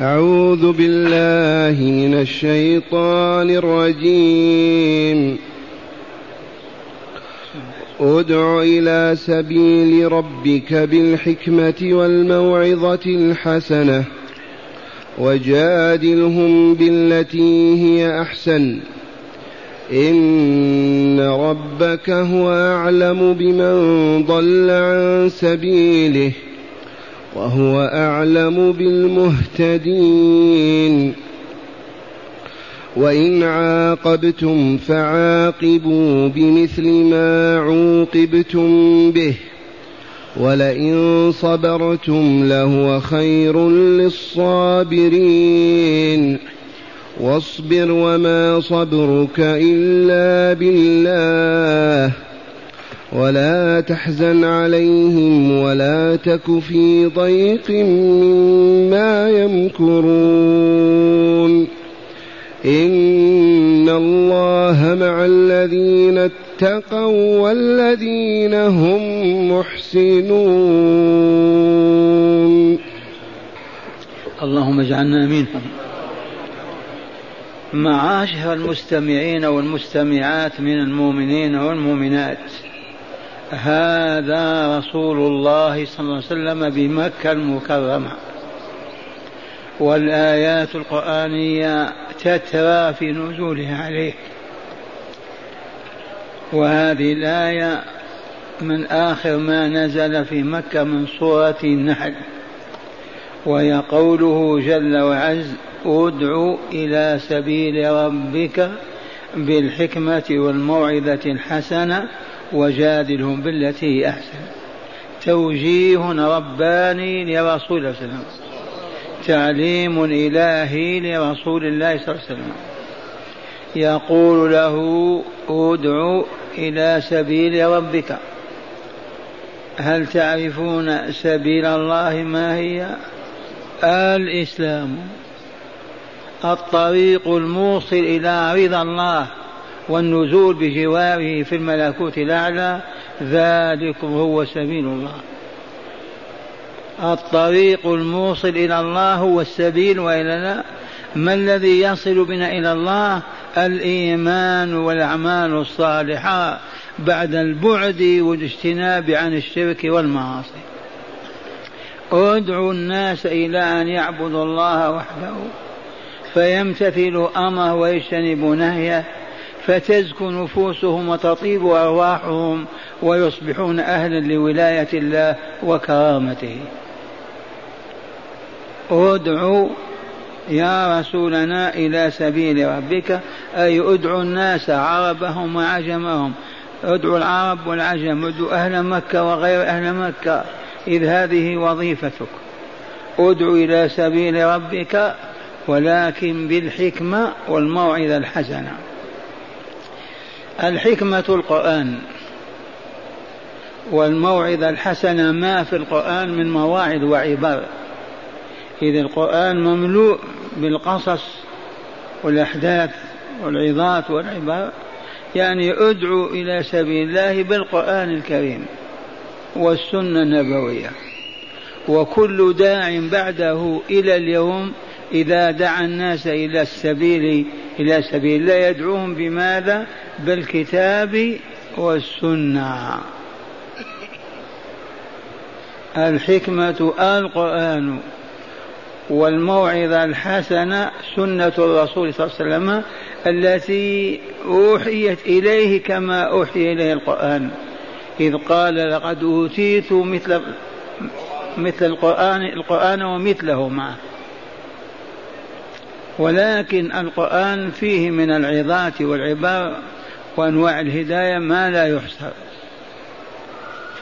أعوذ بالله من الشيطان الرجيم. أدع إلى سبيل ربك بالحكمة والموعظة الحسنة وجادلهم بالتي هي أحسن. إن ربك هو أعلم بمن ضل عن سبيله. وهو أعلم بالمهتدين. وإن عاقبتم فعاقبوا بمثل ما عوقبتم به. ولئن صبرتم لهو خير للصابرين. واصبر وما صبرك إلا بالله. ولا تحزن عليهم ولا تك في ضيق مما يمكرون. إن الله مع الذين اتقوا والذين هم محسنون. اللهم اجعلنا منهم معاشر المستمعين والمستمعات من المؤمنين والمؤمنات. هذا رسول الله صلى الله عليه وسلم بمكة المكرمة. والآيات القرآنية تترى في نزولها عليه. وهذه الآية من آخر ما نزل في مكة من سورة النحل. وهي قوله جل وعز ادع إلى سبيل ربك بالحكمة والموعظة الحسنة وجادلهم بالتي هي أحسن. توجيه رباني لرسول الله صلى الله عليه وسلم. تعليم إلهي لرسول الله صلى الله عليه وسلم. يقول له ادع إلى سبيل ربك. هل تعرفون سبيل الله ما هي؟ الإسلام. الطريق الموصل إلى رضا الله. والنزول بجواره في الملكوت الأعلى ذلكم هو سبيل الله. الطريق الموصل إلى الله هو السبيل وإلى لا. ما الذي يصل بنا إلى الله؟ الإيمان والأعمال الصالحة بعد البعد والاجتناب عن الشرك والمعاصي. ادعوا الناس إلى أن يعبدوا الله وحده فيمتثلوا أمره ويجتنبوا نهيه فتزكو نفوسهم وتطيب أرواحهم ويصبحون أهلا لولاية الله وكرامته. ادعوا يا رسولنا إلى سبيل ربك أي ادعوا الناس عربهم وعجمهم. ادعوا العرب والعجم ادعوا أهل مكة وغير أهل مكة إذ هذه وظيفتك. ادعو إلى سبيل ربك ولكن بالحكمة والموعظة الحسنة. الحكمة القرآن والموعظة الحسنة ما في القرآن من مواعظ وعبر إذ القرآن مملوء بالقصص والأحداث والعظات والعبار يعني أدعو إلى سبيل الله بالقرآن الكريم والسنة النبوية. وكل داع بعده إلى اليوم إذا دعا الناس إلى السبيل إلى سبيل الله يدعوهم بماذا؟ بالكتاب والسنة. الحكمة القرآن والموعظة الحسنة سنة الرسول صلى الله عليه وسلم التي أوحيت إليه كما أوحي إليه القرآن. إذ قال لقد أوتيت مثل مثل القرآن القرآن ومثله معه. ولكن القرآن فيه من العظات والعبار وأنواع الهداية ما لا يحصر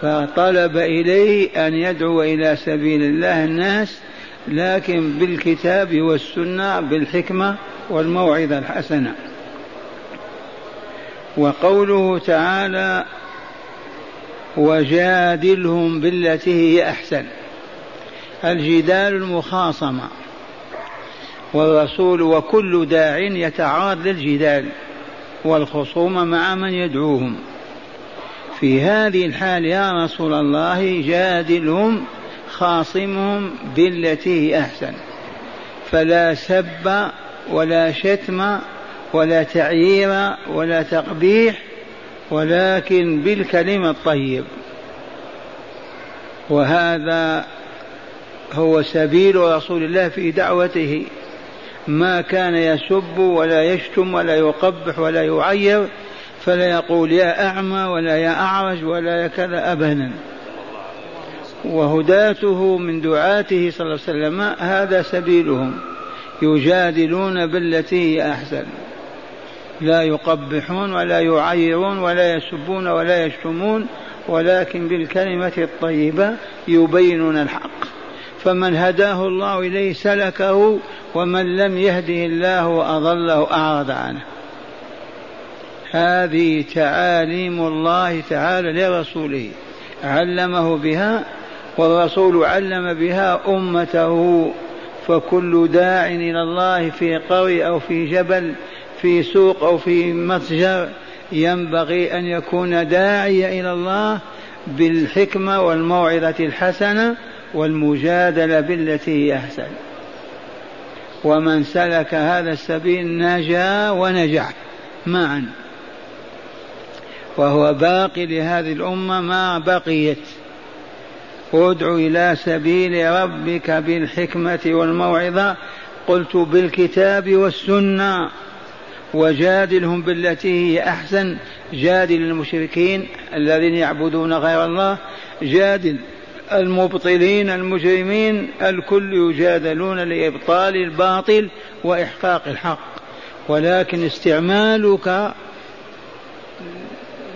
فطلب إليه أن يدعو إلى سبيل الله الناس لكن بالكتاب والسنة بالحكمة والموعظة الحسنة. وقوله تعالى وجادلهم بالتي هي أحسن الجدال المخاصمة. والرسول وكل داع يتعارض للجدال والخصومة مع من يدعوهم. في هذه الحال يا رسول الله جادلهم خاصمهم بالتي هي أحسن. فلا سب ولا شتم ولا تعيير ولا تقبيح ولكن بالكلمة الطيب. وهذا هو سبيل رسول الله في دعوته. ما كان يسب ولا يشتم ولا يقبح ولا يعير فلا يقول يا أعمى ولا يا أعرج ولا يا كذا أبدا. وهداته من دعاته صلى الله عليه وسلم هذا سبيلهم يجادلون بالتي هي أحسن. لا يقبحون ولا يعيرون ولا يسبون ولا يشتمون ولكن بالكلمة الطيبة يبينون الحق. فمن هداه الله إليه سلكه ومن لم يهده الله وأضله أعرض عنه. هذه تعاليم الله تعالى لرسوله. علمه بها والرسول علم بها أمته. فكل داع إلى الله في قرية أو في جبل في سوق أو في متجر ينبغي أن يكون داعية إلى الله بالحكمة والموعظة الحسنة والمجادلة بالتي هي أحسن. ومن سلك هذا السبيل نجا ونجح معا. وهو باقي لهذه الأمة ما بقيت. ادع إلى سبيل ربك بالحكمة والموعظة. قلت بالكتاب والسنة. وجادلهم بالتي هي أحسن. جادل المشركين الذين يعبدون غير الله. جادل المبطلين المجرمين الكل يجادلون لإبطال الباطل وإحقاق الحق. ولكن استعمالك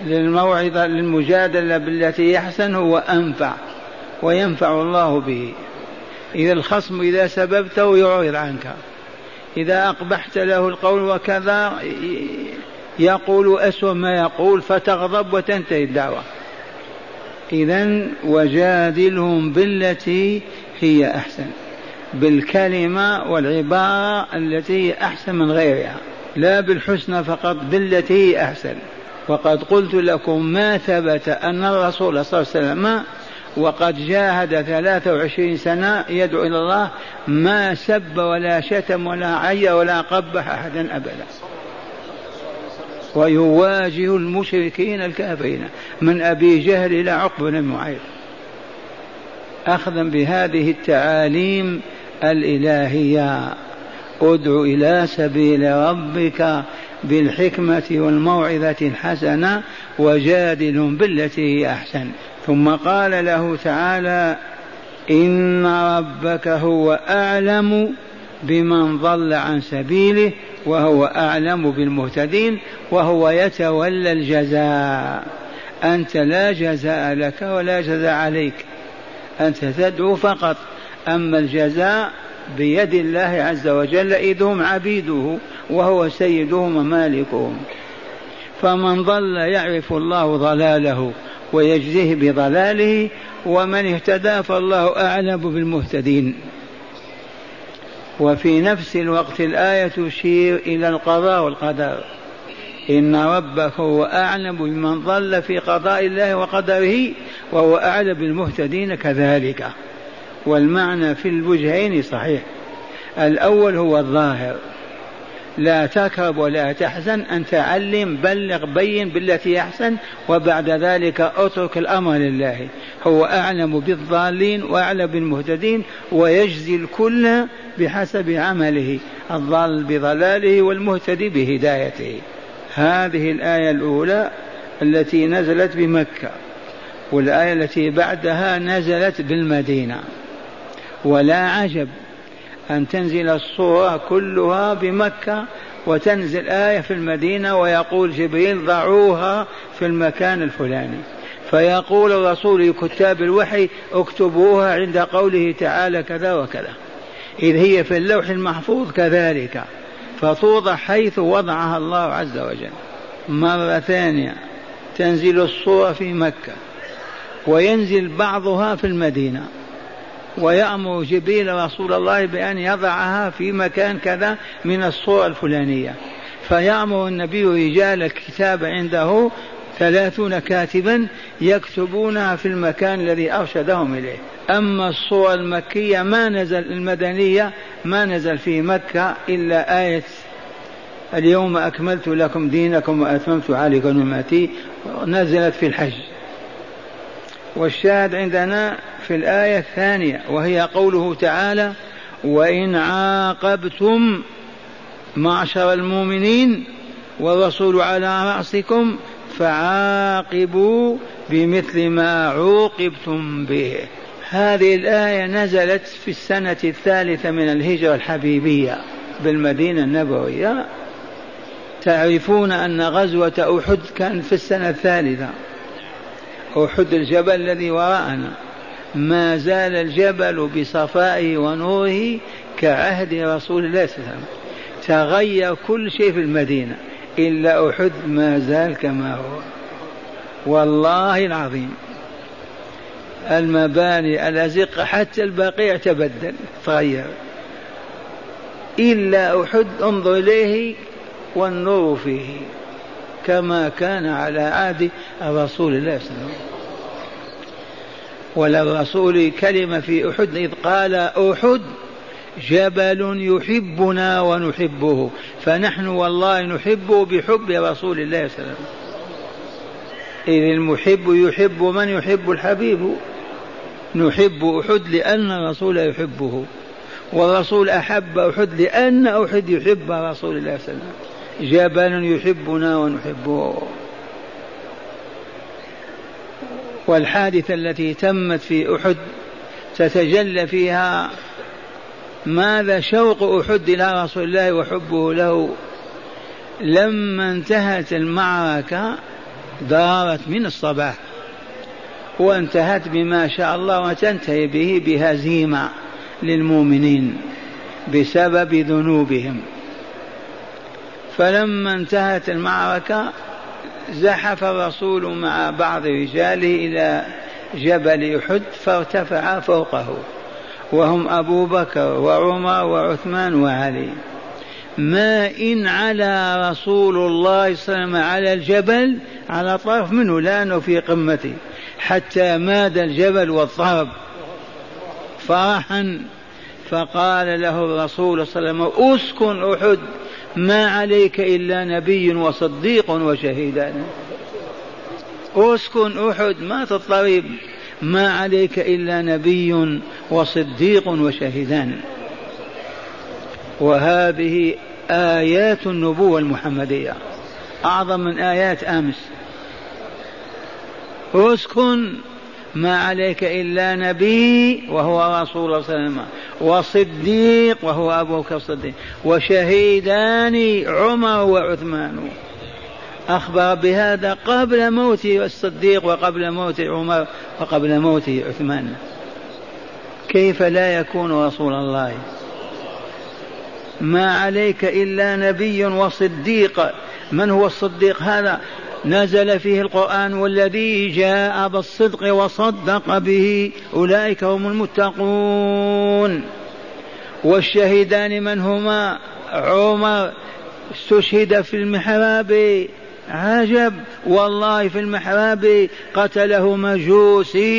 للموعظة للمجادلة بالتي يحسن هو أنفع وينفع الله به. إذا الخصم إذا سببته يعرض عنك. إذا أقبحت له القول وكذا يقول أسوأ ما يقول فتغضب وتنتهي الدعوة. إذا وجادلهم بالتي هي أحسن بالكلمة والعبارة التي هي أحسن من غيرها لا بالحسنى فقط بالتي هي أحسن. وقد قلت لكم ما ثبت أن الرسول صلى الله عليه وسلم وقد جاهد ثلاثة وعشرين سنة يدعو إلى الله ما سب ولا شتم ولا عي ولا قبح أحدا أبدا. ويواجه المشركين الكافرين. من أبي جهل إلى عقبة بن معيط. أخذا بهذه التعاليم الإلهية. ادع إلى سبيل ربك بالحكمة والموعظة الحسنة وجادلهم بالتي هي أحسن. ثم قال له تعالى إن ربك هو أعلم بمن ضل عن سبيله وهو أعلم بالمهتدين وهو يتولى الجزاء. أنت لا جزاء لك ولا جزاء عليك. أنت تدعو فقط. أما الجزاء بيد الله عز وجل إذ هم عبيده وهو سيدهم ومالكهم. فمن ضل يعرف الله ضلاله ويجزيه بضلاله ومن اهتدى فالله أعلم بالمهتدين. وفي نفس الوقت الآية تشير إلى القضاء والقدر. إن ربك هو أعلم بمن ضل في قضاء الله وقدره وهو أعلم بالمهتدين كذلك. والمعنى في الوجهين صحيح. الأول هو الظاهر. لا تكرب ولا تحزن أن تعلم بلغ بين بالتي أحسن وبعد ذلك اترك الأمر لله. هو أعلم بالضالين وأعلم بالمهتدين ويجزي الكل بحسب عمله الضال بضلاله والمهتدي بهدايته. هذه الآية الأولى التي نزلت بمكة والآية التي بعدها نزلت بالمدينة. ولا عجب أن تنزل الصورة كلها بمكة وتنزل آية في المدينة ويقول جبريل ضعوها في المكان الفلاني. فيقول الرسول لكتاب الوحي اكتبوها عند قوله تعالى كذا وكذا. إذ هي في اللوح المحفوظ كذلك. فتوضع حيث وضعها الله عز وجل. مرة ثانية. تنزل الصورة في مكة. وينزل بعضها في المدينة. ويأمر جبريل رسول الله بأن يضعها في مكان كذا من الصور الفلانية. فيأمر النبي رجال الكتاب عنده ثلاثون كاتبا يكتبونها في المكان الذي أرشدهم إليه. أما الصورة المكية ما نزل المدنية ما نزل في مكة إلا آية اليوم أكملت لكم دينكم وأتممت عليكم نعمتي نزلت في الحج. والشاهد عندنا في الآية الثانية وهي قوله تعالى وإن عاقبتم معشر المؤمنين والرسول على رأسكم فعاقبوا بمثل ما عوقبتم به. هذه الآية نزلت في السنة الثالثة من الهجرة الحبيبية بالمدينة النبوية. تعرفون أن غزوة أحد كانت في السنة الثالثة. أحد الجبل الذي وراءنا. ما زال الجبل بصفائه ونوره كعهد رسول الله صلى الله عليه وسلم. تغير كل شيء في المدينة. إلا أحد ما زال كما هو. والله العظيم. المباني الأزقة حتى البقيع تبدل تغير. إلا أحد انظر إليه والنور فيه كما كان على عهد رسول الله صلى الله عليه وسلم. وللرسول كلمة في أحد إذ قال أحد جبل يحبنا ونحبه. فنحن والله نحبه بحب رسول الله صلى الله عليه وسلم. إذ المحب يحب من يحب الحبيب. نحب أحد لأن الرسول يحبه. والرسول أحب أحد لأن أحد يحب رسول الله صلى الله عليه وسلم. جبل يحبنا ونحبه. والحادثة التي تمت في أحد تتجلى فيها ماذا شوق أحد إلى رسول الله وحبه له؟ لما انتهت المعركة دارت من الصباح وانتهت بما شاء الله وتنتهي به بهزيمة للمؤمنين بسبب ذنوبهم. فلما انتهت المعركة زحف الرسول مع بعض رجاله إلى جبل أحد فارتفع فوقه. وهم أبو بكر وعمر وعثمان وعلي. ما إن على رسول الله صلى الله عليه وسلم على الجبل على طرف منه لأنه في قمته. حتى ماد الجبل واضطرب فرحا فقال له الرسول صلى الله عليه وسلم أسكن أحد ما عليك إلا نبي وصديق وشهيدان. أسكن أحد ما تضطرب ما عليك إلا نبي وصديق وشهيدان. وهذه آيات النبوة المحمدية. أعظم من آيات أمس. أسكن ما عليك إلا نبي وهو رسول الله صلى الله عليه وسلم وصديق وهو أبو بكر الصديق وشهيدان عمر وعثمان. أخبر بهذا قبل موت الصديق وقبل موت عمر وقبل موت عثمان. كيف لا يكون رسول الله؟ ما عليك إلا نبي وصديق. من هو الصديق هذا؟ نزل فيه القرآن والذي جاء بالصدق وصدق به. أولئك هم المتقون. والشهيدان من هما؟ عمر. استشهد في المحراب. عجب. والله في المحراب قتله مجوسي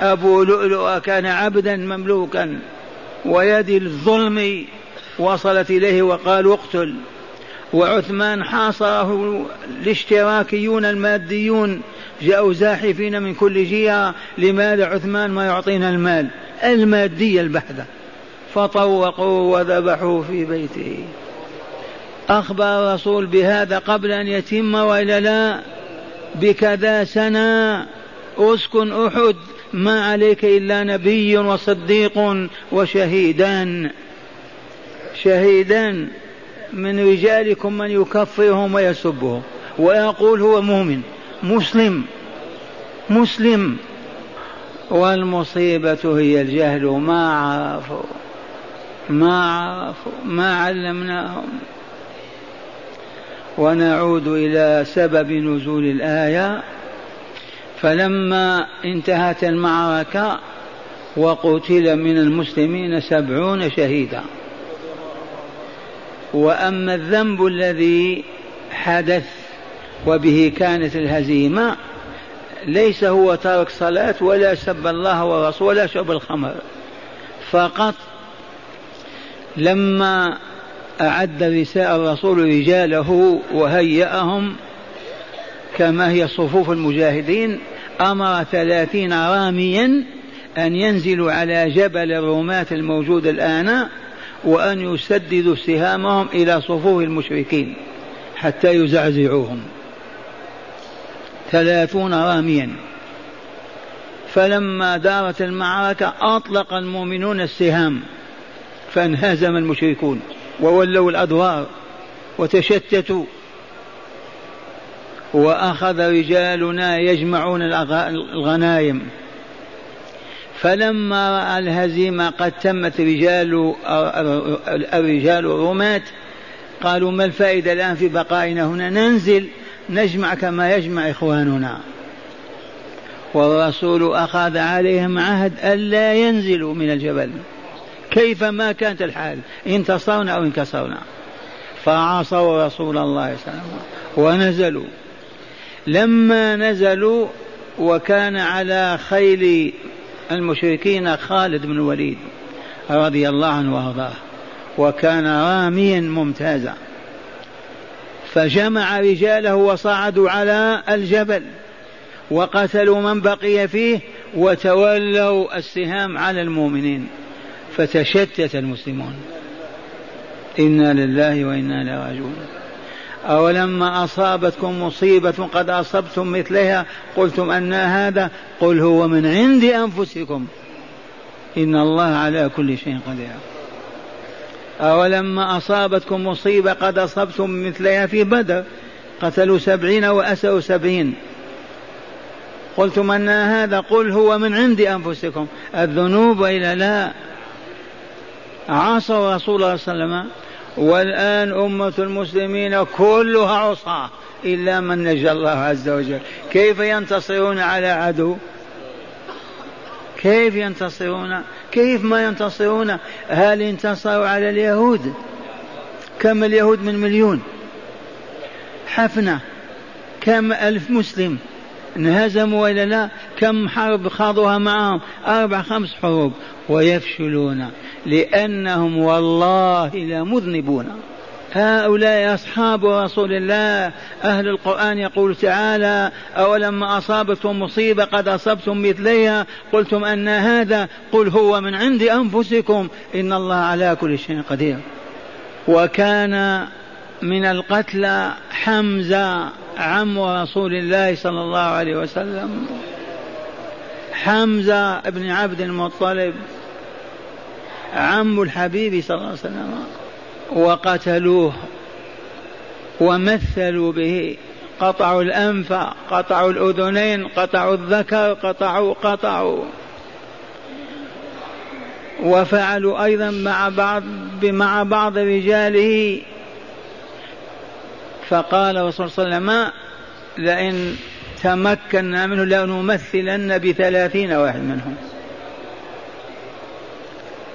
أبو لؤلؤ كان عبدا مملوكا ويد الظلم وصلت إليه وقالوا اقتل. وعثمان حاصره الاشتراكيون الماديون جاءوا زاحفين من كل جهة لماذا عثمان ما يعطينا المال؟ المادية البحتة فطوقوا وذبحوا في بيته. أخبر الرسول بهذا قبل أن يتم وإلا لا؟ بكذا سنة أسكن أحد ما عليك إلا نبي وصديق وشهيدان. شهيدان من رجالكم من يكفرهم ويسبهم. ويقول هو مؤمن مسلم مسلم. والمصيبة هي الجهل ما عرفوا ما عرفوا ما علمناهم. ونعود إلى سبب نزول الآية. فلما انتهت المعركة وقتل من المسلمين سبعون شهيدا. وأما الذنب الذي حدث وبه كانت الهزيمة ليس هو ترك صلاة ولا سب الله ورسوله ولا شرب الخمر. فقط لما أعد رساء الرسول رجاله وهيأهم كما هي صفوف المجاهدين. أمر ثلاثين راميا أن ينزلوا على جبل الرماة الموجود الآن وأن يسددوا سهامهم إلى صفوف المشركين حتى يزعزعوهم. ثلاثون راميا. فلما دارت المعركة أطلق المؤمنون السهام فانهزم المشركون. وولوا الأدوار وتشتتوا. وأخذ رجالنا يجمعون الغنايم فلما رأى الهزيمة قد تمت رجال الرجال الرماة قالوا ما الفائدة الآن في بقائنا هنا؟ ننزل نجمع كما يجمع إخواننا. والرسول أخذ عليهم عهد ألا ينزلوا من الجبل. كيفما كانت الحال انتصرنا أو انكسرنا فعصوا رسول الله صلى الله عليه وسلم ونزلوا. لما نزلوا وكان على خيل المشركين خالد بن الوليد رضي الله عنه وأرضاه وكان راميا ممتازا. فجمع رجاله وصعدوا على الجبل وقتلوا من بقي فيه وتولوا السهام على المؤمنين. فتشتت المسلمون. إنا لله وإنا إليه راجعون. أولما أصابتكم مصيبة قد أصبتم مثلها قلتم أن هذا قل هو من عند أنفسكم. إن الله على كل شيء قدير. أولما أصابتكم مصيبة قد أصبتم مثلها في بدر قتلوا سبعين وأسروا سبعين. قلتم أن هذا قل هو من عند أنفسكم. الذنوب وإلا لا. عصوا رسول الله صلى الله عليه وسلم والآن أمة المسلمين كلها عصاة إلا من نجى الله عز وجل. كيف ينتصرون على عدو؟ كيف ينتصرون؟ كيف ما ينتصرون؟ هل انتصروا على اليهود؟ كم اليهود من مليون؟ حفنة. كم ألف مسلم؟ انهزموا وإلا لا؟ كم حرب خاضوها معهم؟ أربع خمس حروب. ويفشلون لأنهم والله لمذنبون. هؤلاء أصحاب رسول الله. أهل القرآن يقول تعالى أولما أصابتم مصيبة قد أصبتم مثليها؟ قلتم أن هذا. قل هو من عند أنفسكم. إن الله على كل شيء قدير. وكان من القتلى حمزة عم رسول الله صلى الله عليه وسلم حمزة بن عبد المطلب عم الحبيب صلى الله عليه وسلم وقتلوه ومثلوا به قطعوا الأنف قطعوا الأذنين قطعوا الذكر قطعوا قطعوا. وفعلوا أيضا مع بعض مع بعض رجاله فقال الرسول صلى الله عليه وسلم لئن تمكنا منه لنمثلن بثلاثين واحد منهم.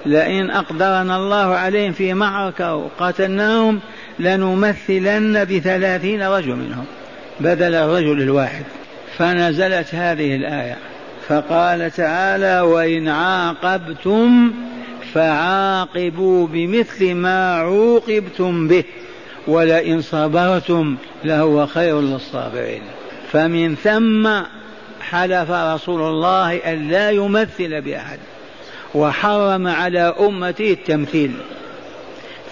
لئن أقدرنا الله عليهم في معركة وقتلناهم لنمثلن بثلاثين رجل منهم. بدل الرجل الواحد. فنزلت هذه الآية. فقال تعالى وإن عاقبتم فعاقبوا بمثل ما عوقبتم به. ولئن صبرتم لهو خير للصابرين. فمن ثم حلف رسول الله أن لا يمثل بأحد وحرم على أمته التمثيل.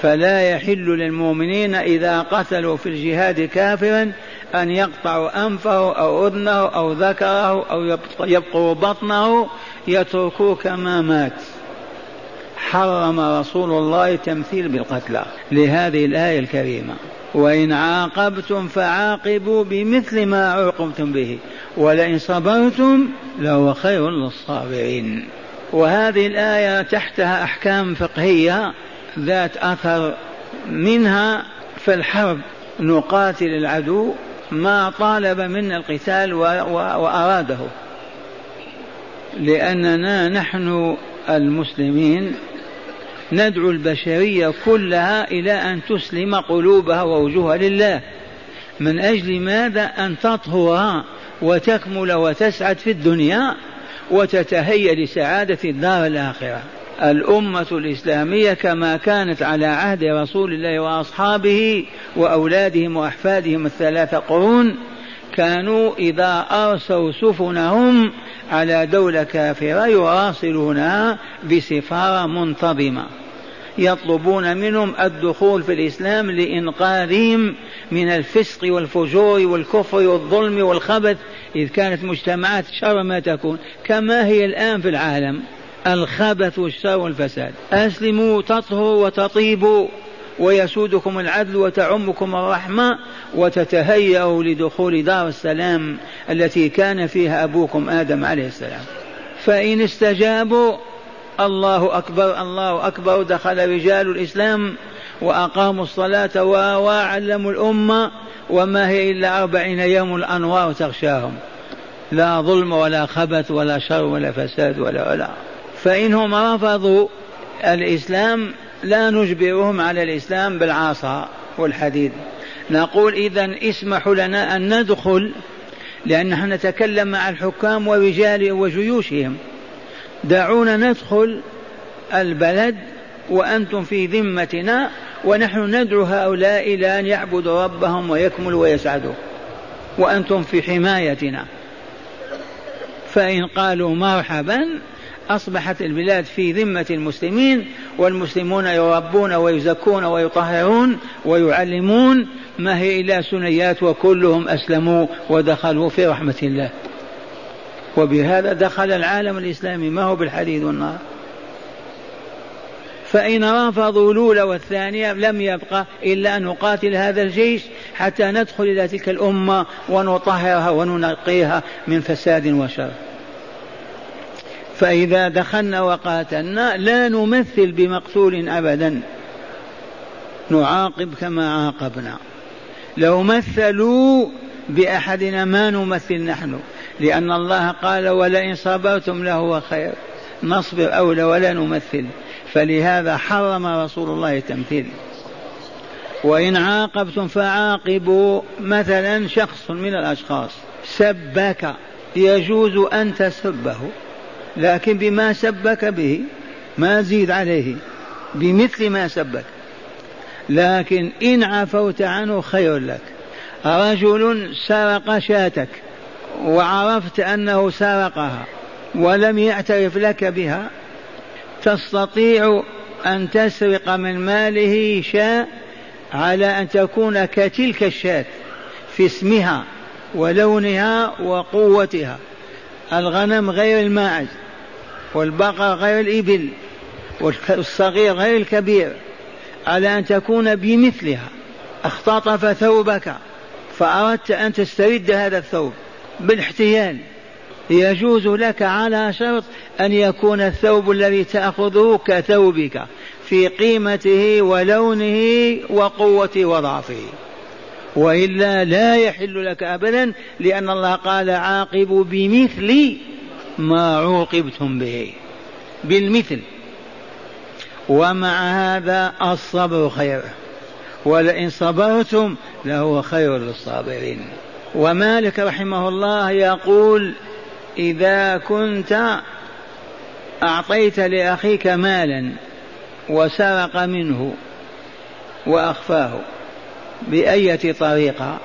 فلا يحل للمؤمنين إذا قتلوا في الجهاد كافرا أن يقطعوا أنفه أو أذنه أو ذكره أو يبقوا بطنه يتركوه كما مات. حرم رسول الله التمثيل بالقتلى لهذه الآية الكريمة. وإن عاقبتم فعاقبوا بمثل ما عوقبتم به ولئن صبرتم لهو خير للصابرين. وهذه الآية تحتها أحكام فقهية ذات أثر منها في الحرب نقاتل العدو ما طالب منا القتال وأراده. لأننا نحن المسلمين ندعو البشرية كلها إلى أن تسلم قلوبها ووجوهها لله. من أجل ماذا؟ أن تطهر وتكمل وتسعد في الدنيا وتتهيأ لسعادة الدار الآخرة. الأمة الإسلامية كما كانت على عهد رسول الله وأصحابه وأولادهم وأحفادهم الثلاثة قرون كانوا إذا أرسوا سفنهم على دولة كافرة يراسلونها بسفارة منتظمة. يطلبون منهم الدخول في الإسلام لإنقاذهم من الفسق والفجور والكفر والظلم والخبث إذ كانت مجتمعات شر ما تكون. كما هي الآن في العالم الخبث والشر والفساد. أسلموا تطهروا وتطيبوا ويسودكم العدل وتعمكم الرحمة وتتهيأوا لدخول دار السلام التي كان فيها أبوكم آدم عليه السلام. فإن استجابوا الله أكبر الله أكبر. دخل رجال الإسلام وأقاموا الصلاة وعلموا الأمة وما هي إلا أربعين يوم الأنوار تغشاهم. لا ظلم ولا خبث ولا شر ولا فساد ولا ولا فإنهم رفضوا الإسلام لا نجبرهم على الإسلام بالعصا والحديد. نقول إذا اسمحوا لنا أن ندخل لأن نحن نتكلم مع الحكام ورجال وجيوشهم. دعونا ندخل البلد وأنتم في ذمتنا ونحن ندعو هؤلاء إلى أن يعبدوا ربهم ويكملوا ويسعدوا. وأنتم في حمايتنا. فإن قالوا مرحبا أصبحت البلاد في ذمة المسلمين والمسلمون يربون ويزكون ويطهرون ويعلمون ما هي إلا سنيات وكلهم أسلموا ودخلوا في رحمة الله. وبهذا دخل العالم الإسلامي. ما هو بالحديد والنار؟ فإن رفضوا الأولى والثانية لم يبقى إلا أن نقاتل هذا الجيش حتى ندخل إلى تلك الأمة ونطهرها وننقيها من فساد وشر. فإذا دخلنا وقاتلنا لا نمثل بمقتول أبدا. نعاقب كما عاقبنا. لو مثلوا بأحدنا ما نمثل نحن. لأن الله قال ولئن صبرتم لهو خير. نصبر أولى ولا نمثل. فلهذا حرم رسول الله التمثيل وإن عاقبتم فعاقبوا. مثلا شخص من الأشخاص سبك. يجوز أن تسبه. لكن بما سبك به ما زيد عليه. بمثل ما سبك. لكن إن عفوت عنه خير لك. رجل سرق شاتك. وعرفت أنه سرقها ولم يعترف لك بها تستطيع أن تسرق من ماله شاء على أن تكون كتلك الشاة في اسمها ولونها وقوتها الغنم غير الماعز والبقر غير الإبل والصغير غير الكبير على أن تكون بمثلها اختطف ثوبك فأردت أن تسترد هذا الثوب. بالاحتيال. يجوز لك على شرط أن يكون الثوب الذي تأخذه كثوبك في قيمته ولونه وقوته وضعفه. وإلا لا يحل لك أبدا لأن الله قال عاقبوا بمثل ما عوقبتم به. بالمثل. ومع هذا الصبر خير. ولئن صبرتم لهو خير للصابرين. ومالك رحمه الله يقول إذا كنت أعطيت لأخيك مالا وسرق منه وأخفاه بأية طريقة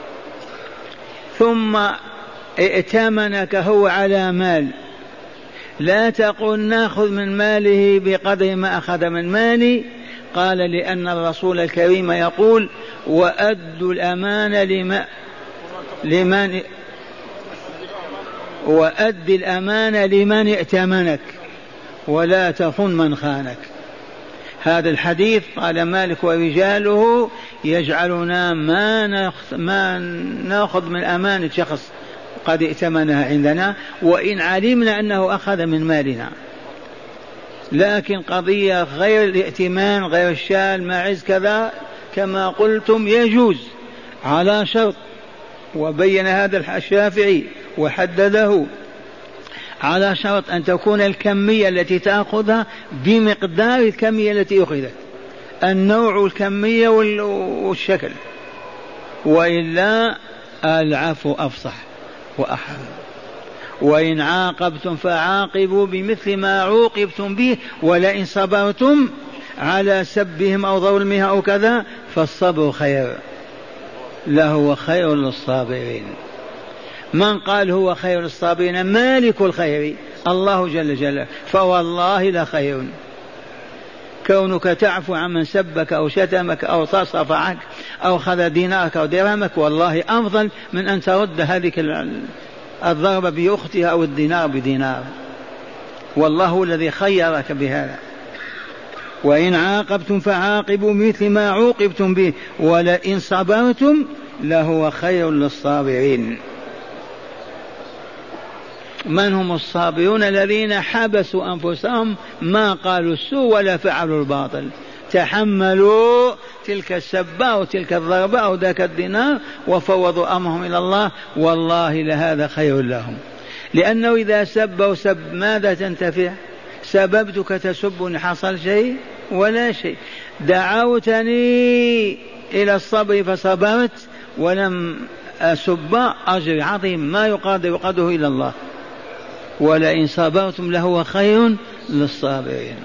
ثم ائتمنك هو على مال لا تقل ناخذ من ماله بقدر ما أخذ من مالي؟ قال لأن الرسول الكريم يقول وأدوا الأمانة لما لمن وأد الأمانة لمن ائتمنك ولا تخن من خانك. هذا الحديث قال مالك ورجاله يجعلنا ما ما ناخذ من أمانة شخص قد ائتمنها عندنا وإن علمنا أنه أخذ من مالنا. لكن قضية غير الائتمان غير الشال معز كذا كما قلتم يجوز على شرط. وبين هذا الشافعي وحدده على شرط أن تكون الكمية التي تأخذها بمقدار الكمية التي أخذت. النوع والكمية والشكل. وإلا العفو أفصح وأحرى وإن عاقبتم فعاقبوا بمثل ما عوقبتم به ولئن صبرتم على سبهم أو ظلمها أو كذا فالصبر خير. لهو خير للصابرين. من قال هو خير الصابرين مالك الخير الله جل جلاله. فوالله لخير كونك تعفو عمن سبك أو شتمك أو تصفعك أو خذ دينارك أو درهمك والله أفضل من أن ترد هذه الضربة بأختها أو الدينار بدينار. والله الذي خيرك بهذا. وإن عاقبتم فعاقبوا مثل ما عوقبتم به ولئن صبرتم لهو خير للصابرين. من هم الصابرون الذين حبسوا أنفسهم؟ ما قالوا السوء ولا فعلوا الباطل. تحملوا تلك السبة أو تلك الضربة أو ذاك الدينار وفوضوا أمرهم إلى الله والله لهذا خير لهم. لأنه إذا سب وسب ماذا تنتفع؟ سببتك تسبني حصل شيء ولا شيء. دعوتني إلى الصبر فصبرت ولم أسب أجر عظيم ما يقادر قدره إلى الله. ولئن صبرتم لهو خير للصابرين.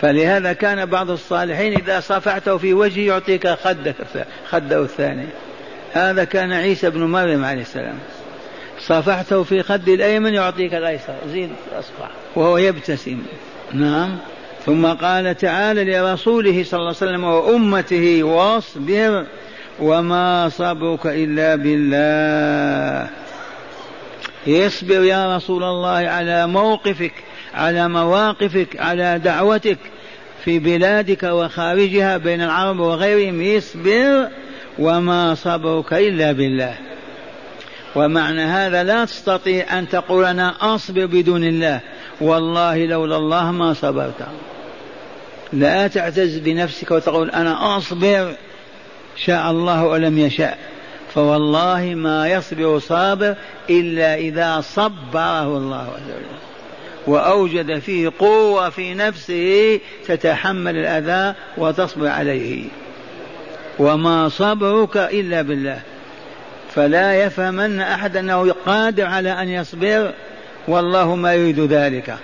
فلهذا كان بعض الصالحين إذا صفعته في وجهه يعطيك خدك خده الثاني. هذا كان عيسى بن مريم عليه السلام. صفحته في خد الأيمن يعطيك الأيسر. زيد أصفع وهو يبتسم. نعم. ثم قال تعالى لرسوله صلى الله عليه وسلم وأمته واصبر وما صبرك إلا بالله. اصبر يا رسول الله على موقفك على مواقفك على دعوتك في بلادك وخارجها بين العرب وغيرهم اصبر وما صبرك إلا بالله. ومعنى هذا لا تستطيع أن تقول أنا أصبر بدون الله. والله لولا الله ما صبرت. لا تعتز بنفسك وتقول أنا أصبر شاء الله ولم يشاء. فوالله ما يصبر صابر إلا إذا صبره الله عز وجل. وأوجد فيه قوة في نفسه تتحمل الأذى وتصبر عليه. وما صبرك إلا بالله. فلا يفهمن أحد أنه قادر على أن يصبر. والله ما يريد ذلك.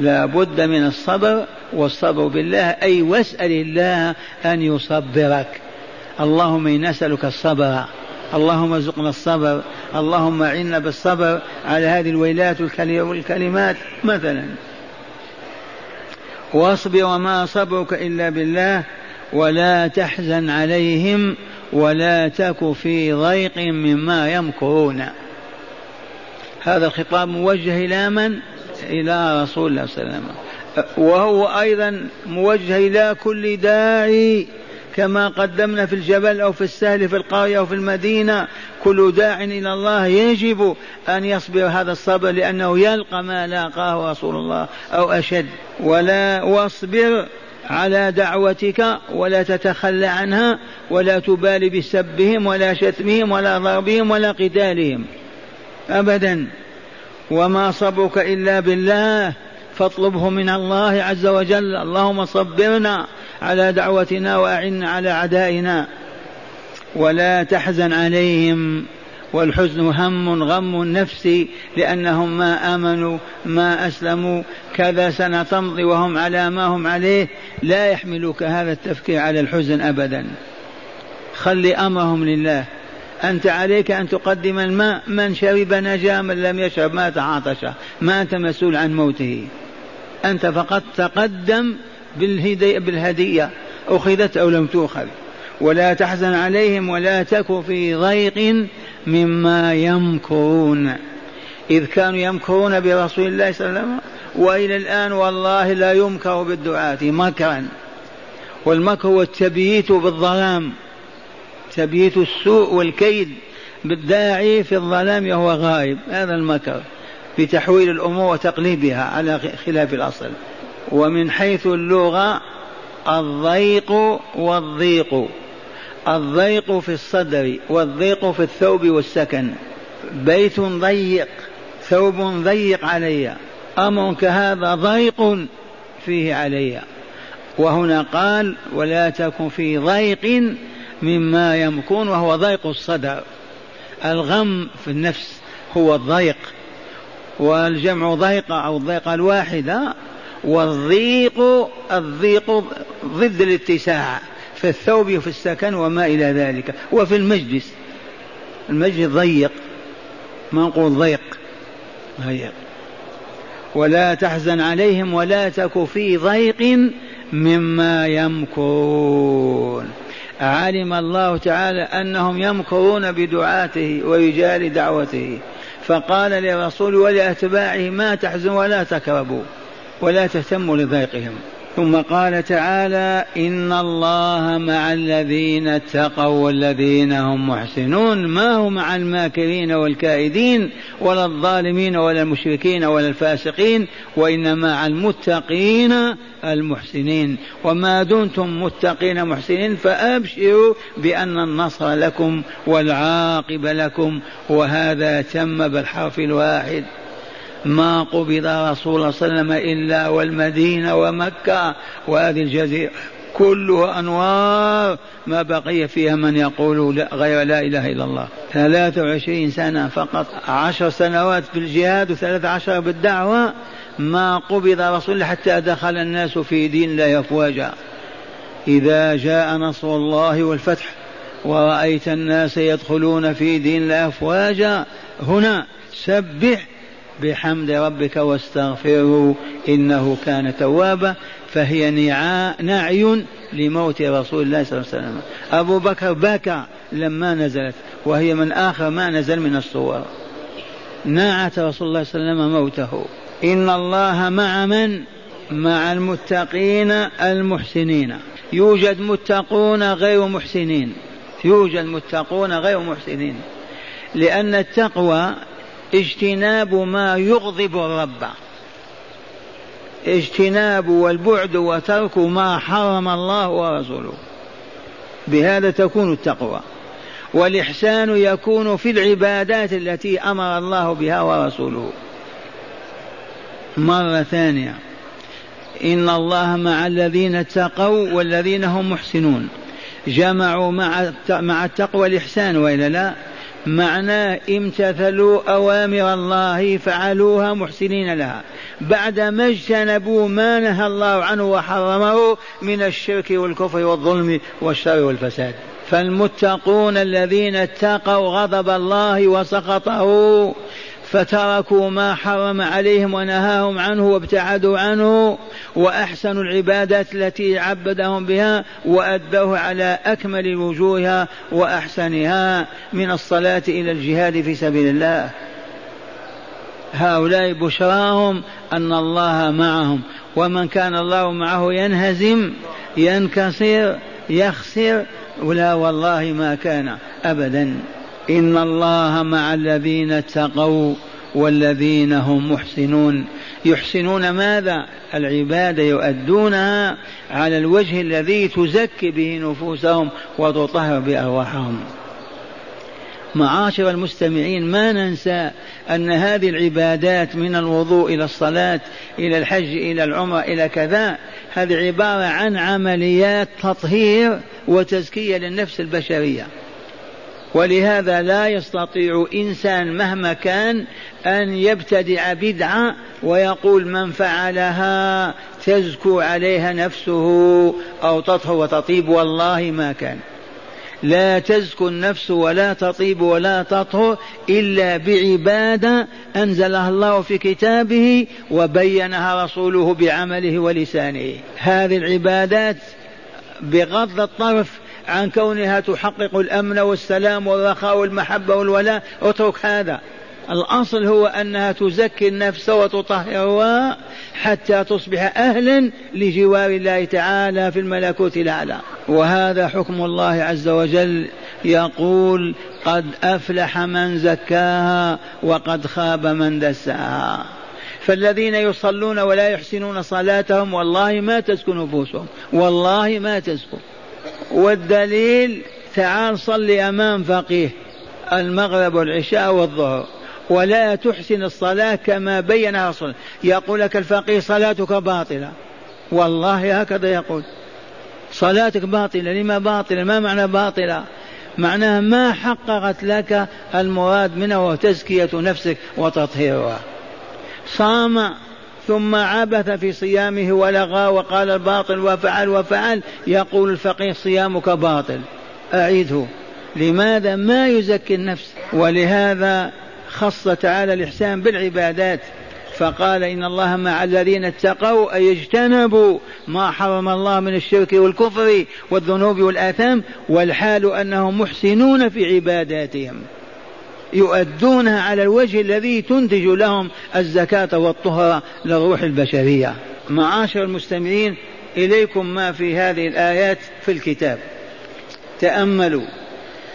لا بد من الصبر والصبر بالله أي واسأل الله أن يصبرك. اللهم إنا نسألك الصبر. اللهم ارزقنا الصبر. اللهم أعنا بالصبر على هذه الويلات والكلمات مثلا. واصبر وما صبرك إلا بالله ولا تحزن عليهم ولا تك في ضيق مما يمكرون. هذا الخطاب موجه إلى من؟ إلى رسول الله صلى الله عليه وسلم. وهو أيضا موجه إلى كل داعي كما قدمنا في الجبل أو في السهل في القرية أو في المدينة كل داع إلى الله يجب أن يصبر هذا الصبر لأنه يلقى ما لاقاه رسول الله أو أشد. ولا واصبر على دعوتك ولا تتخلى عنها ولا تبالي بسبهم ولا شتمهم ولا ضربهم ولا قتالهم. أبدا. وما صبرك إلا بالله فاطلبه من الله عز وجل. اللهم صبرنا على دعوتنا وأعنا على اعدائنا ولا تحزن عليهم. والحزن هم غم نفسي لأنهم ما آمنوا ما أسلموا. كذا سنه تمضي وهم على ما هم عليه. لا يحملك هذا التفكير على الحزن ابدا. خلي أمرهم لله. أنت عليك أن تقدم الماء من شرب نجا من لم يشرب مات عاطشا ما أنت مسؤول عن موته. أنت فقط تقدم بالهدية أخذت أو لم تؤخذ. ولا تحزن عليهم ولا تك في ضيق مما يمكرون. إذ كانوا يمكرون برسول الله صلى الله عليه وسلم وإلى الآن والله لا يمكر بالدعاة مكرا. والمكر هو التبييت بالظلام. تبييت السوء والكيد بالداعي في الظلام وهو غائب. هذا المكر بتحويل الأمور وتقليبها على خلاف الأصل. ومن حيث اللغة الضيق والضيق. الضيق في الصدر والضيق في الثوب والسكن. بيت ضيق ثوب ضيق علي. أمر كهذا ضيق فيه علي. وهنا قال ولا تكن في ضيق مما يمكون وهو ضيق الصدر. الغم في النفس هو الضيق والجمع ضيقة أو الضيقة الواحدة والضيق الضيق ضد الاتساع في الثوب وفي السكن وما إلى ذلك. وفي المجلس المجلس ضيق ما نقول ضيق ضيق. ولا تحزن عليهم ولا تك في ضيق مما يمكرون علم الله تعالى أنهم يمكرون بدعاته ورجال دعوته. فقال للرسول ولأتباعه ما تحزن ولا تكربوا ولا تهتموا لضيقهم. ثم قال تعالى إن الله مع الذين اتقوا والذين هم محسنون. ما هو مع الماكرين والكائدين ولا الظالمين ولا المشركين ولا الفاسقين وإنما مع المتقين المحسنين. وما دمتم متقين محسنين فأبشروا بأن النصر لكم والعاقب لكم. وهذا تم بالحرف الواحد. ما قبض رسول الله صلى الله عليه وسلم إلا والمدينة ومكة. وهذه الجزيرة كلها أنوار ما بقي فيها من يقول لا غير لا إله إلا الله. ثلاثة وعشرين سنة فقط عشر سنوات في الجهاد وثلاث عشر بالدعوة. ما قبض رسول الله حتى دخل الناس في دين الله أفواجا. إذا جاء نصر الله والفتح ورأيت الناس يدخلون في دين الله أفواجا. هنا سبح بحمد ربك واستغفره إنه كان توابا فهي نعي لموت رسول الله صلى الله عليه وسلم. أبو بكر بكى لما نزلت وهي من آخر ما نزل من الصور. نعت رسول الله صلى الله عليه وسلم موته. إن الله مع من؟ مع المتقين المحسنين. يوجد متقون غير محسنين. يوجد متقون غير محسنين. لأن التقوى اجتناب ما يغضب الرب. اجتناب والبعد وترك ما حرم الله ورسوله. بهذا تكون التقوى. والإحسان يكون في العبادات التي أمر الله بها ورسوله. مرة ثانية. إن الله مع الذين اتقوا والذين هم محسنون. جمعوا مع مع التقوى الإحسان وإلا لا؟ معناه امتثلوا أوامر الله فعلوها محسنين لها. بعدما اجتنبوا ما نهى الله عنه وحرمه من الشرك والكفر والظلم والشر والفساد. فالمتقون الذين اتقوا غضب الله وسخطه فتركوا ما حرم عليهم ونهاهم عنه وابتعدوا عنه وأحسنوا العبادات التي عبدهم بها وادوه على أكمل وجوهها وأحسنها من الصلاة إلى الجهاد في سبيل الله. هؤلاء بشراهم أن الله معهم ومن كان الله معه ينهزم ينكسر يخسر ولا والله ما كان ابدا. إن الله مع الذين اتقوا والذين هم محسنون. يحسنون ماذا؟ العباده يؤدونها على الوجه الذي تزكي به نفوسهم وتطهر بأرواحهم. معاشر المستمعين ما ننسى أن هذه العبادات من الوضوء إلى الصلاة إلى الحج إلى العمرة إلى كذا هذه عبارة عن عمليات تطهير وتزكية للنفس البشرية. ولهذا لا يستطيع إنسان مهما كان أن يبتدع بدعة ويقول من فعلها تزكو عليها نفسه أو تطهر وتطيب والله ما كان. لا تزكو النفس ولا تطيب ولا تطهر إلا بعبادة أنزلها الله في كتابه وبينها رسوله بعمله ولسانه. هذه العبادات بغض الطرف عن كونها تحقق الأمن والسلام والرخاء والمحبة والولاء. اترك هذا. الأصل هو أنها تزكي النفس وتطهرها حتى تصبح أهلا لجوار الله تعالى في الملكوت الأعلى. وهذا حكم الله عز وجل يقول قد أفلح من زكاها وقد خاب من دساها. فالذين يصلون ولا يحسنون صلاتهم والله ما تزكو نفوسهم. والله ما تزكو. والدليل تعال صل أمام فقيه المغرب والعشاء والظهر ولا تحسن الصلاة كما بينها رسول يقول لك الفقيه صلاتك باطلة. والله هكذا يقول. صلاتك باطلة لما باطلة؟ ما معنى باطلة؟ معناها ما حققت لك المراد منها وهو تزكية نفسك وتطهيرها. صام ثم عبث في صيامه ولغى وقال الباطل وفعل وفعل. يقول الفقيه صيامك باطل. أعيده. لماذا ما يزكي النفس؟ ولهذا خص تعالى الإحسان بالعبادات. فقال إن الله مع الذين اتقوا أي اجتنبوا ما حرم الله من الشرك والكفر والذنوب والآثام والحال أنهم محسنون في عباداتهم. يؤدونها على الوجه الذي تنتج لهم الزكاة والطهرة للروح البشرية. معاشر المستمعين إليكم ما في هذه الآيات في الكتاب. تأملوا.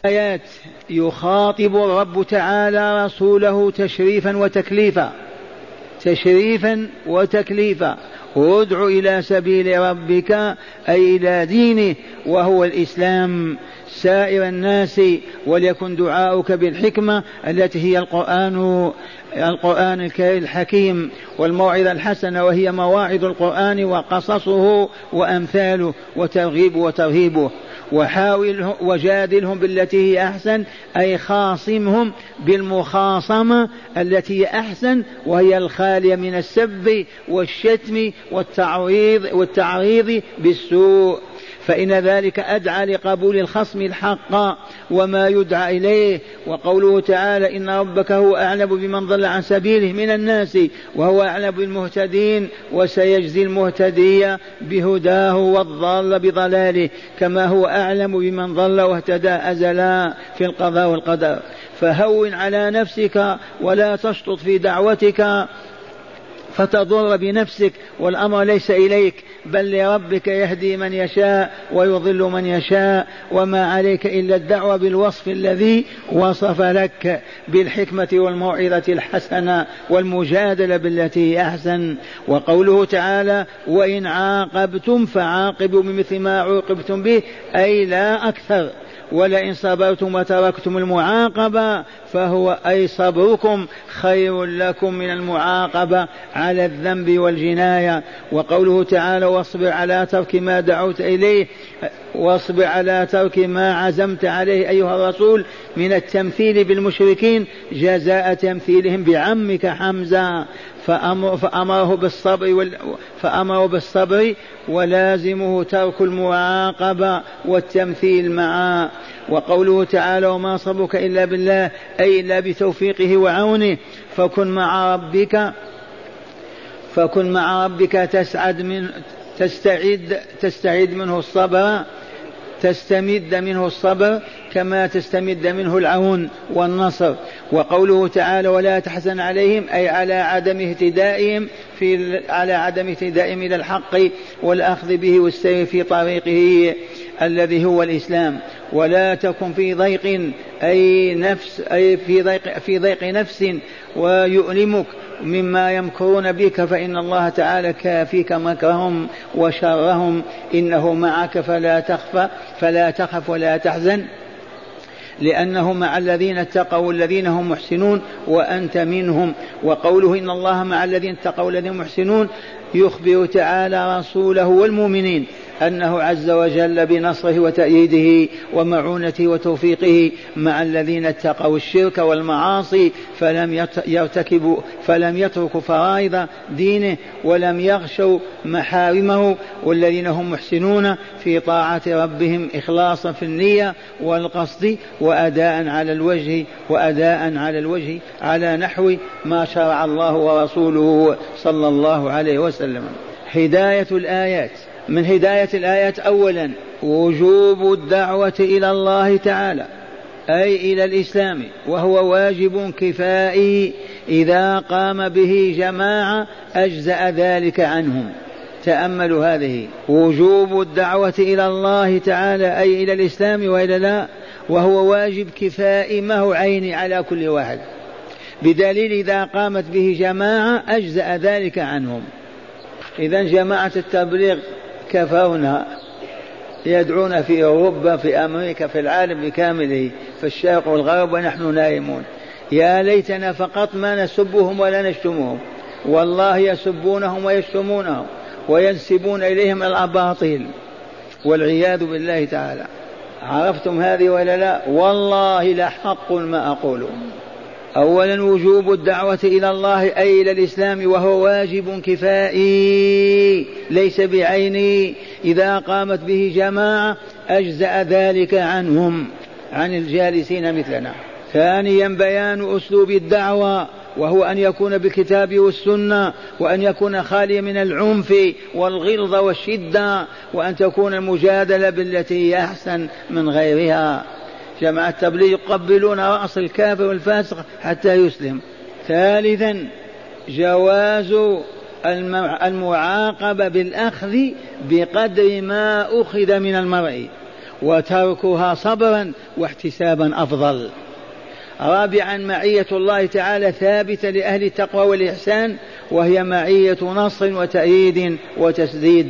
آيات يخاطب الرب تعالى رسوله تشريفا وتكليفا. تشريفا وتكليفا. وادع إلى سبيل ربك أي إلى دينه وهو الإسلام. سائر الناس وليكن دعاؤك بالحكمة التي هي القرآن القرآن الكريم الحكيم والموعظة الحسنة وهي مواعظ القرآن وقصصه وأمثاله وترغيب وترهيبه. وحاول وجادلهم بالتي هي أحسن أي خاصمهم بالمخاصمة التي هي أحسن وهي الخالية من السب والشتم والتعريض والتعريض بالسوء. فإن ذلك أدعى لقبول الخصم الحق وما يدعى إليه وقوله تعالى إن ربك هو أعلم بمن ضل عن سبيله من الناس وهو أعلم بالمهتدين وسيجزي المهتدي بهداه والضال بضلاله كما هو أعلم بمن ضل واهتدى أزلا في القضاء والقدر. فهون على نفسك ولا تشطط في دعوتك فتضر بنفسك والأمر ليس إليك. بل لربك يهدي من يشاء ويضل من يشاء. وما عليك إلا الدعوة بالوصف الذي وصف لك بالحكمة والموعظة الحسنة والمجادلة بالتي أحسن. وقوله تعالى وإن عاقبتم فعاقبوا بمثل ما عوقبتم به. أي لا أكثر. ولئن صبرتم وتركتم المعاقبة فهو أي صبركم خير لكم من المعاقبة على الذنب والجناية. وقوله تعالى واصبر على ترك ما دعوت إليه واصبر على ترك ما عزمت عليه أيها الرسول من التمثيل بالمشركين جزاء تمثيلهم بعمك حمزة. فأمر فأمره بالصبر فأمره بالصبر ولازمه ترك المعاقبة والتمثيل معه وقوله تعالى وما صبرك إلا بالله أي إلا بتوفيقه وعونه. فكن مع ربك فكن مع ربك تسعد من تستعد تستعد منه الصبر تستمد منه الصبر كما تستمد منه العون والنصر. وقوله تعالى ولا تحزن عليهم أي على عدم اهتدائهم في على عدم اهتدائهم إلى الحق والأخذ به والسير في طريقه الذي هو الإسلام. ولا تكن في ضيق أي نفس أي في ضيق في ضيق نفس ويؤلمك مما يمكرون بك فإن الله تعالى كافيك مكرهم وشرهم. إنه معك فلا تخفى فلا تخف ولا تحزن. لأنه مع الذين اتقوا والذين هم محسنون وأنت منهم. وقوله إن الله مع الذين اتقوا والذين هم محسنون يخبر تعالى رسوله والمؤمنين. أنه عز وجل بنصره وتأييده ومعونته وتوفيقه مع الذين اتقوا الشرك والمعاصي فلم يرتكبوا فلم يتركوا فرائض دينه ولم يغشوا محارمه والذين هم محسنون في طاعة ربهم إخلاصا في النية والقصد وأداء على الوجه وأداء على الوجه على نحو ما شرع الله ورسوله صلى الله عليه وسلم. هداية الآيات. من هداية الآيات أولا وجوب الدعوة إلى الله تعالى أي إلى الإسلام وهو واجب كفائي إذا قام به جماعة أجزأ ذلك عنهم. تأملوا هذه. وجوب الدعوة إلى الله تعالى أي إلى الإسلام وإلى لا وهو واجب كفائي ما هو عيني على كل واحد. بدليل إذا قامت به جماعة أجزأ ذلك عنهم. إذا جماعة التبليغ كفونا يدعون في أوروبا في أمريكا في العالم بكامله في الشرق والغرب ونحن نائمون. يا ليتنا فقط ما نسبهم ولا نشتمهم. والله يسبونهم ويشتمونهم وينسبون إليهم الأباطيل. والعياذ بالله تعالى. عرفتم هذه ولا لا؟ والله لحق ما أقوله أولا وجوب الدعوة إلى الله أي إلى الإسلام وهو واجب كفائي ليس بعيني. إذا قامت به جماعة أجزأ ذلك عنهم عن الجالسين مثلنا. ثانيا بيان أسلوب الدعوة وهو أن يكون بالكتاب والسنة وأن يكون خاليا من العنف والغلظة والشدة وأن تكون المجادلة بالتي أحسن من غيرها. جماعة التبليغ يقبلون رأس الكافر والفاسق حتى يسلم. ثالثا جواز المعاقبة بالأخذ بقدر ما أخذ من المرء وتركها صبرا واحتسابا أفضل. رابعا معية الله تعالى ثابتة لأهل التقوى والإحسان وهي معية نصر وتأييد وتسديد.